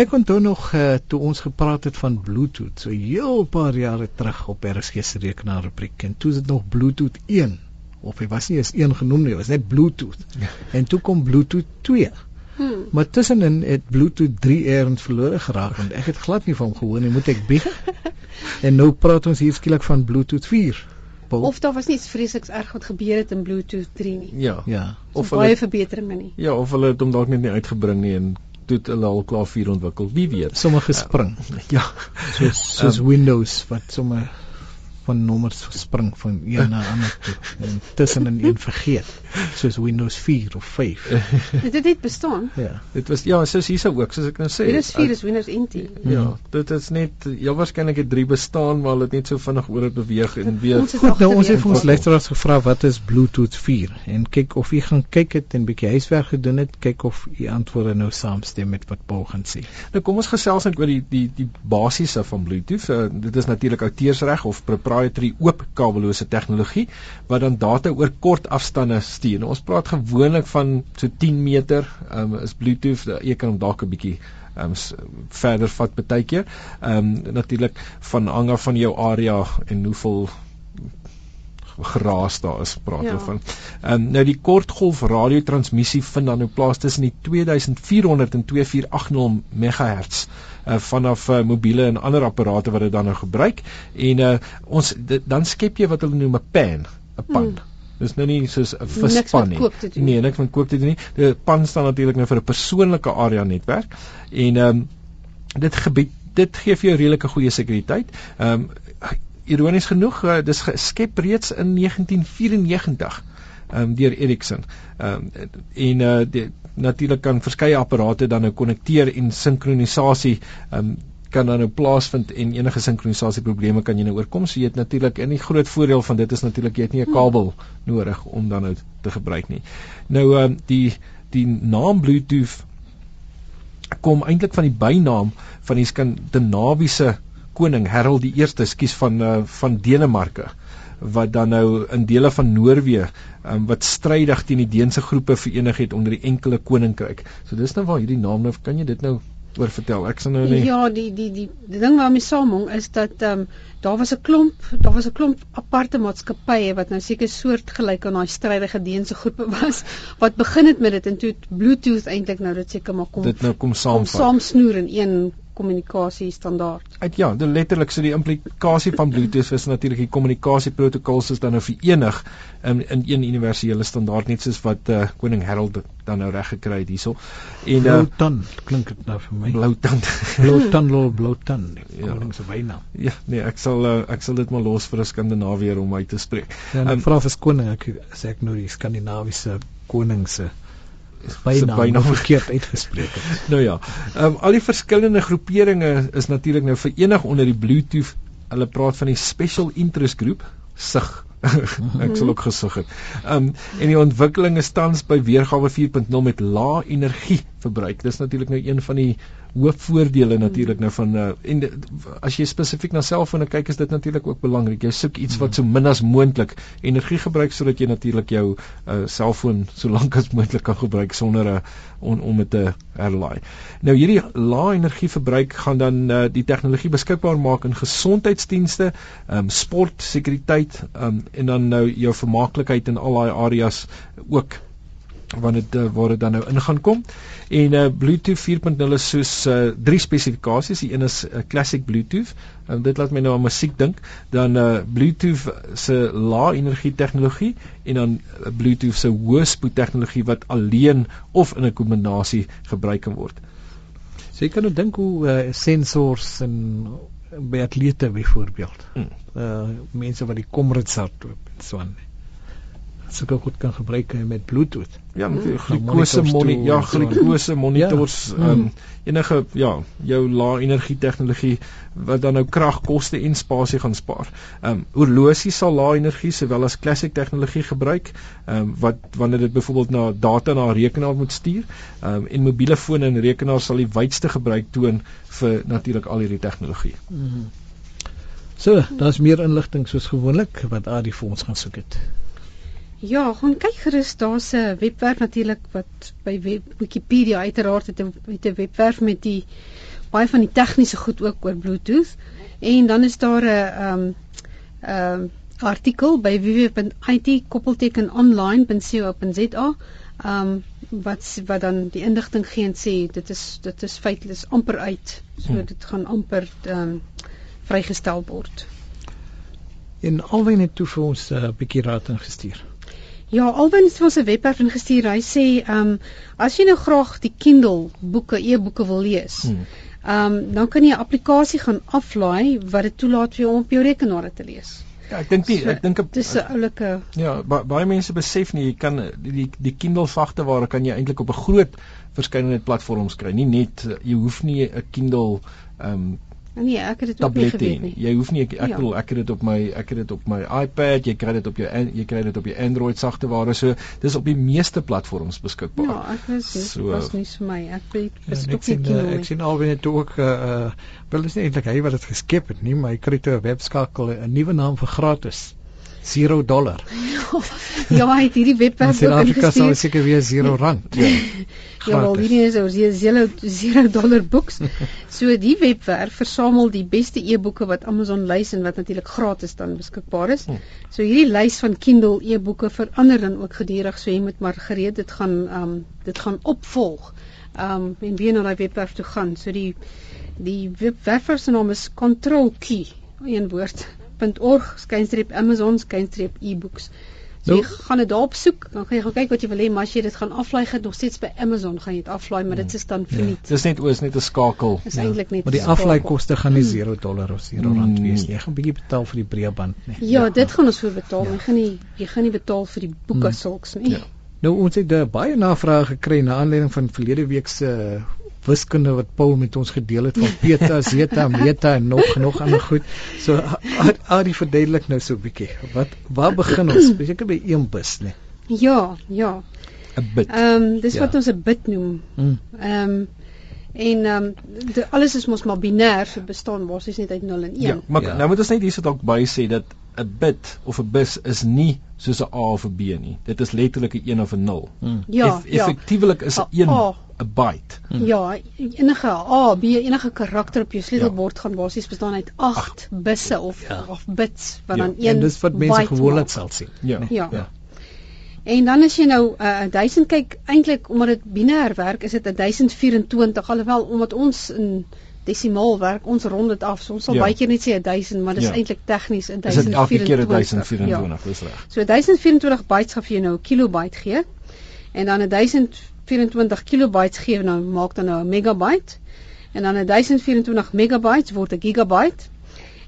Ek onthou nog uh, toe ons gepraat het van Bluetooth so heel paar jare terug op RSG se rekenaarrubriek en toe is dit nog Bluetooth 1 of hy was nie eens 1 genoem nie, was net Bluetooth. en toe kom Bluetooth 2. Hmm. Maar tussenin het Bluetooth 3 erns verlore geraak want ek het glad nie van hom gehoor nie, moet ek bieg. en nou praat ons hier skielik van Bluetooth 4. Paul. Of daar was iets vreesliks erg wat gebeur het in Bluetooth 3 nie. Ja. Ja. Of baie verbeteringe nie. Ja, of hulle het hom dalk net nie uitgebring nie en toe hulle al klaar 4 ontwikkel. Wie weet. Sommige spring. Uh, ja. Soos soos um, Windows wat sommer van nommers spring van een na ander toe en tussenin een vergeet soos Windows 4 of 5. dit het bestaan. Ja, dit was ja, soos hierse ook soos ek nou sê. Windows 4 is Windows NT. Ja, dit is net ja waarskynlik het 3 bestaan maar dit net so vinnig oor het beweeg en weer Goed, nou ons het vir ons luisteraars gevra wat is Bluetooth 4 en kyk of jy gaan kyk het en bietjie huiswerk gedoen het, kyk of u antwoorde nou saamstem met wat Paul gaan sê. Nou kom ons gesels net oor die die die basiese van Bluetooth. Uh, dit is natuurlik outeursreg of proprietary oop kabellose tegnologie wat dan data oor kort afstande stuur. Nou, ons praat gewoonlik van so 10 meter, um, is Bluetooth, jy kan hom dalk 'n bietjie um, verder vat baie keer. Ehm um, natuurlik van hang af van jou area en hoeveel geraas daar is praat ja. van. Ehm um, nou die kortgolf radiotransmissie vind dan nou plaas tussen die 2400 en 2480 MHz uh, vanaf uh, mobiele en ander apparate wat dit dan nou gebruik en uh, ons dit, dan skep jy wat hulle noem 'n pan, 'n pan. Hmm. Dis nou nie soos 'n vispan nie. Nee, niks met kook te doen nie. Die pan staan natuurlik nou vir 'n persoonlike area netwerk en ehm um, dit gebied dit gee vir jou redelike goeie sekuriteit. Ehm um, ironies genoeg, uh, dis geskep reeds in 1994 ehm um, deur Ericsson. Ehm um, en uh, die natuurlik kan verskeie apparate dan nou konnekteer en sinkronisasie ehm um, kan dan nou plaasvind en enige sinkronisasie probleme kan jy nou oorkom. So jy het natuurlik in die groot voordeel van dit is natuurlik jy het nie 'n kabel nodig om dan nou te gebruik nie. Nou ehm um, die die naam Bluetooth kom eintlik van die bynaam van die skandinawiese koning Harold die 1ste skuis van uh, van Denemarke wat dan nou in dele van Noorwe um, wat strydig teen die Deense groepe verenig het onder die enkele koninkryk. So dis nou waar hierdie naam nou kan jy dit nou oor vertel. Ek sal nou nie Ja, die die die die ding waarmee saamhang is dat ehm um, daar was 'n klomp, daar was 'n klomp aparte maatskappye wat nou seker soortgelyk aan daai strydige Deense groepe was wat begin het met dit en toe Bluetooth eintlik nou dit seker maar kom dit nou kom saam saam snoer in een kommunikasie standaard. Uit ja, dit letterlik so die implikasie van Bluetooth is natuurlik die kommunikasieprotokols is dan nou verenig in in een universele standaard net soos wat uh, koning Harold dan nou reg gekry het hierso. En uh, tan klink dit nou vir my. Blou tan lo blou tan. Koning se bynaam. Ja, nee, ek sal uh, ek sal dit maar los vir 'n Skandinawier om uit te spreek. Ja, um, vra vir koning ek sê ek nou die Skandinawiese koning se byna byna verkeerd uitgespreek het. nou ja, um, al die verskillende groeperinge is natuurlik nou verenig onder die Bluetooth. Hulle praat van die Special Interest Group, SIG. ek sal ook gesug het. Ehm um, en die ontwikkeling is tans by weergawe 4.0 met lae energie verbruik. Dis natuurlik nou een van die hoofvoordele natuurlik nou van uh, en de, as jy spesifiek na selfone kyk is dit natuurlik ook belangrik. Jy soek iets wat so min as moontlik energie gebruik sodat jy natuurlik jou uh, selfoon so lank as moontlik kan gebruik sonder 'n uh, on, om dit te herlaai. Nou hierdie lae energieverbruik gaan dan uh, die tegnologie beskikbaar maak in gesondheidsdienste, um, sport, sekuriteit um, en dan nou jou vermaaklikheid in al daai areas ook want dit uh, waar dit dan nou ingaan kom. En uh Bluetooth 4.0 is soos uh drie spesifikasies. Die een is 'n uh, classic Bluetooth. En dit laat my nou aan musiek dink. Dan uh Bluetooth se lae energie tegnologie en dan uh, Bluetooth se hoë spoed tegnologie wat alleen of in 'n kombinasie gebruik kan word. So jy kan nou dink hoe uh, sensors en by atlete byvoorbeeld. Mm. Uh mense wat die komrits hart oop en so aan sulke goed kan gebruik met Bluetooth. Ja, met mm. glikose monitor, ja, glikose monitors, ja. um, enige ja, jou lae energie tegnologie wat dan nou kragkoste en spasie gaan spaar. Ehm um, horlosie sal lae energie sowel as classic tegnologie gebruik, ehm um, wat wanneer dit byvoorbeeld na data na 'n rekenaar moet stuur, ehm um, en mobiele fone en rekenaars sal die wydste gebruik toon vir natuurlik al hierdie tegnologie. Mm. So, daar's meer inligting soos gewoonlik wat Adie vir ons gaan soek het. Ja, gaan kyk gerus, daar's 'n webwerf natuurlik wat by web, Wikipedia uiteraard het 'n met 'n webwerf met die baie van die tegniese goed ook oor Bluetooth en dan is daar 'n ehm um, ehm um, artikel by www.it.online.co.za ehm um, wat wat dan die indigting gee en sê dit is dit is feitelik amper uit. So hmm. dit gaan amper ehm um, vrygestel word. En alwen het toe vir ons 'n uh, bietjie raad ingestuur. Ja, alwen het vir ons 'n webwerf ingestuur. Hy sê ehm um, as jy nou graag die Kindle boeke, e-boeke wil lees, hmm. ehm um, dan kan jy 'n applikasie gaan aflaai wat dit toelaat vir jou om op jou rekenaar te lees. Ja, ek dink nie, so, ek dink dis 'n oulike Ja, ba baie mense besef nie jy kan die die, die Kindle sagte ware kan jy eintlik op 'n groot verskeidenheid platforms kry. Nie net jy hoef nie 'n Kindle ehm um, Nee, ek het dit ook nie geweet nie. Jy hoef nie ek ek ja. bedoel ek het dit op my ek het dit op my iPad, jy kry dit op jou jy kry dit op jou Android sagteware. So dis op die meeste platforms beskikbaar. Ja, ek weet dit so, was nie vir my. Ek weet ja, ek sien uh, ek sien alweer net ook uh, uh wel is nie eintlik hy wat dit geskep het nie, maar hy kry toe 'n webskakel 'n nuwe naam vir gratis. 0 dollar. ja, hy het hierdie webwerf ook ingestuur. Dit sal seker weer 0 rand. Ja. ja, wel hierdie is oor 0 0 dollar boeks. So die webwerf versamel die beste e-boeke wat Amazon lys en wat natuurlik gratis dan beskikbaar is. Hm. So hierdie lys van Kindle e-boeke verander dan ook gedurig, so jy moet maar gereed dit gaan ehm um, dit gaan opvolg. Ehm um, en weer na daai webwerf toe gaan. So die die webwerf se naam is Control Key, een woord .org skynstreep Amazon skynstreep e-books. So jy gaan dit daarop soek, dan gaan jy gaan kyk wat jy wil hê, maar as jy dit gaan aflaai gaan nog steeds by Amazon gaan jy dit aflaai, maar dit is dan vir nie. Ja, dis net oos net 'n skakel. Dis ja. eintlik net. Maar die aflaai koste gaan nie 0 dollar of 0 rand mm. wees nie. Jy gaan 'n bietjie betaal vir die breëband nie. Ja, ja, dit gaan ons vir betaal. Ja. Jy gaan nie jy gaan nie betaal vir die boeke mm. sulks nie. Ja. Nou ons het baie navrae gekry na aanleiding van verlede week se wiskunde wat Paul met ons gedeel het van peta, zeta, meta en nog nog ander goed. So Adi verduidelik nou so 'n bietjie. Wat waar begin ons? Seker by een bus, né? Ja, ja. 'n bit. Ehm um, dis ja. wat ons 'n bit noem. Hmm. Ehm um, en ehm um, alles is mos maar binêr, so bestaan basies net uit 0 en 1. Ja, maar ja. nou moet ons net hierso dalk by sê dat 'n bit of 'n bus is nie soos 'n A of 'n B nie. Dit is letterlik 'n 1 of 'n 0. Hmm. Ja, Eff ja. Effektiewelik is 'n 1 'n byte. Hmm. Ja, enige A, B, enige karakter op jou sleutelbord ja. gaan basies bestaan uit 8 busse of ja. of bits wat ja. dan een En dis wat mense gewoonlik sal sien. Ja. Nee? ja. ja. En dan as jy nou 'n uh, 1000 kyk eintlik omdat dit binêr werk, is dit 1024 alhoewel omdat ons in desimaal werk, ons rond dit af. So ons sal ja. baie keer net sê 1000, maar dis ja. eintlik tegnies 1024. Dis elke keer 1024, ja. dis reg. So 1024 bytes gaan vir jou nou 'n kilobyte gee. En dan 1000 1024 kilobytes gee nou maak dan nou 'n megabyte en dan 1024 megabytes word 'n gigabyte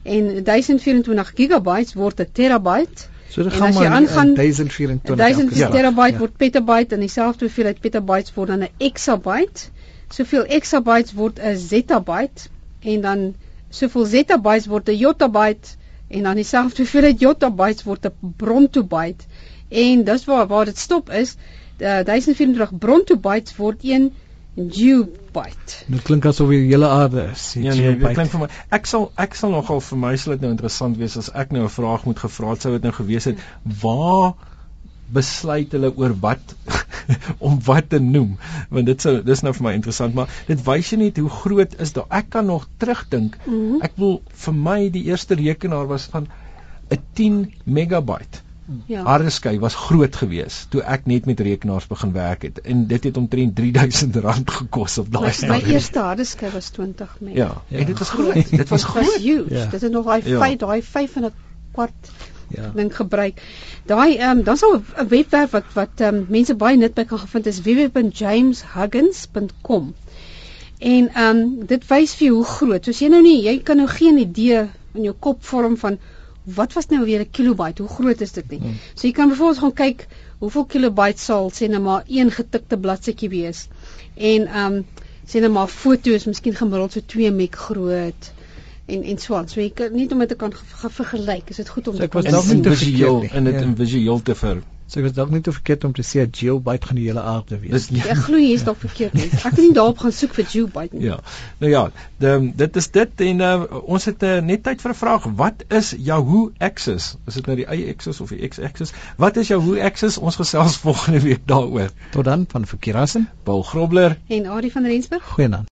en 1024 gigabytes word 'n terabyte. So dit gaan maar aangaan 1024 1000 ja, terabyte ja. word petabyte en dieselfde hoeveelheid petabytes word dan 'n exabyte. Soveel exabytes word 'n zettabyte en dan soveel zettabytes word 'n yottabyte en dan dieselfde hoeveelheid yottabytes word 'n brontobyte. En dis waar waar dit stop is uh, 1024 brontobytes word 1 geobyte. Dit klink asof die hele aarde is. Ja, nee, dit klink vir my. Ek sal ek sal nogal vir my sal dit nou interessant wees as ek nou 'n vraag moet gevra het sou dit nou gewees het waar besluit hulle oor wat om wat te noem want dit sou dis nou vir my interessant maar dit wys jy net hoe groot is daar ek kan nog terugdink mm -hmm. ek wil vir my die eerste rekenaar was van 'n 10 megabyte Ja. Hardesky was groot geweest toe ek net met rekenaars begin werk het en dit het omtrent R3000 gekos op daai stadium. My eerste hardesky was 20 meg. Ja, ja. en dit was groot. dit was groot. Ja. Dit het nog daai ja. 5 daai 5 en 'n kwart ja. ding gebruik. Daai ehm um, dan sal 'n webwerf wat wat ehm um, mense baie nut by kan gevind is www.jameshuggins.com. En ehm um, dit wys vir jou hoe groot. Soos jy nou nie, jy kan nou geen idee in jou kop vorm van wat was nou weer 'n kilobyte? Hoe groot is dit nie? Hmm. So jy kan byvoorbeeld gaan kyk hoeveel kilobyte sal sê net maar een getikte bladsytjie wees. En ehm um, sê net maar foto's miskien gemiddeld so 2 meg groot en en so aan. So jy kan nie om dit te kan vergelyk. Is dit goed om so, te kan sien visueel in dit ja. in visueel te ver So ek was dalk nie te verkeerd om te sê geobyte gaan die hele aarde wees. Dis ek glo jy is dalk verkeerd nie. Ek het nie daarop gaan soek vir geobyte nie. Ja. Nou ja, de, dit is dit en uh, ons het uh, net tyd vir 'n vraag. Wat is Yahoo Access? Is dit nou die y axis of die x axis? Wat is Yahoo Access? Ons gesels volgende week daaroor. Tot dan van Verkeerassen, Paul Grobler en Adie van Rensburg. Goeienaand.